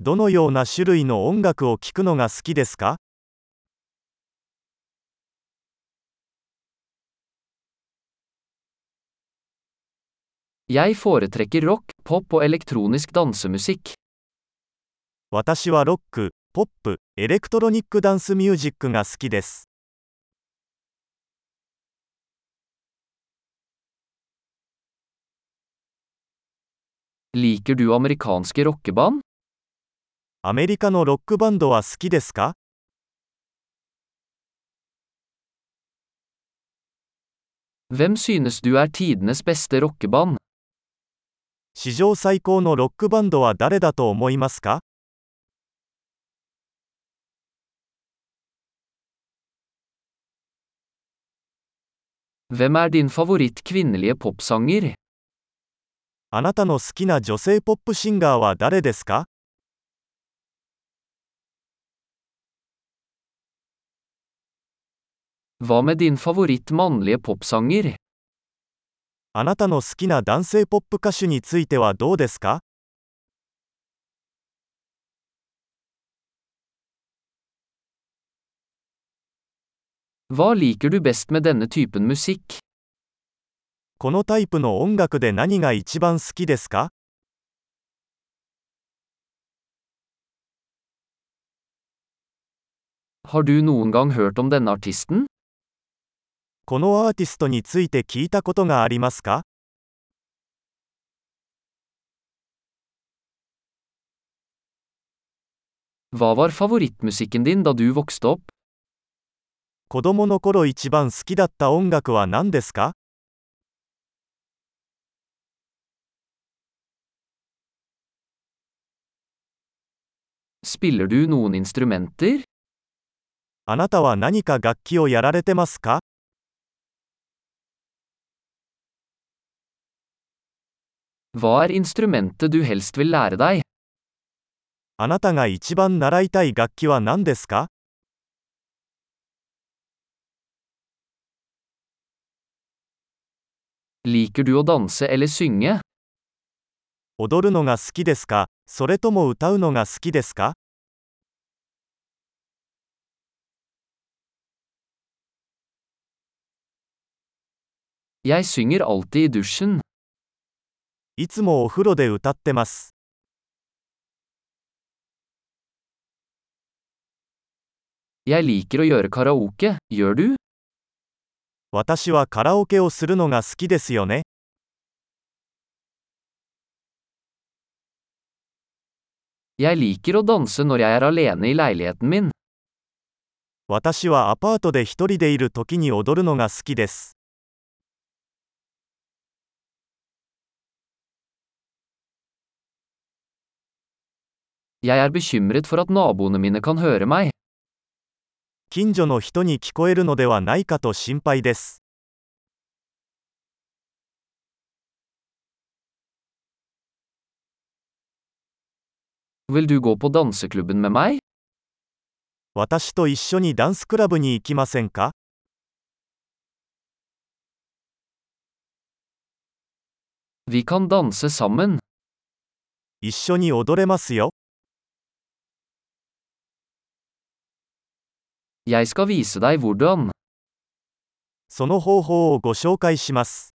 どのような種類の音楽を聴くのが好きですか？Rock, 私はロック、ポップ、エレクトロニックダンスミュージックが好きです。Liker du amerikanske rockeband? アメリカのロックバンドは好きですか Hvem synes du er tidenes beste rockeband? 史上最高のロックバンドは誰だと思いますか Hvem er din favoritt kvinnelige popsanger? あなたの好きな女性ポップシンガーは誰ですか？あなたの好きな男性ポップ歌手についてはどうですか？このタイプの音楽で何が一番好きですか?このアーティストについて聞いたことがありますか?子供の頃一番好きだった音楽は何ですか Spiller du noen instrumenter? あなたは何か楽器をやられてますか Hva er instrumentet du helst vil lære deg? あなたが一番習いたい楽器は何ですか Liker du å danse eller synge? 踊るのが好きですかそれとも歌うのが好きですか.いつもお風呂で歌ってます。私はカラオケをするのが好きですよね。私はアパートで一人でいる時に踊るのが好きです。近所の人に聞こえるのではないかと心配です。Vil du gå på danseklubben med meg? 私と一緒にダンスクラブに行きませんか Vi kan danse sammen. 一緒に踊れますよ。Jeg skal vise deg hvordan. その方法をご紹介します。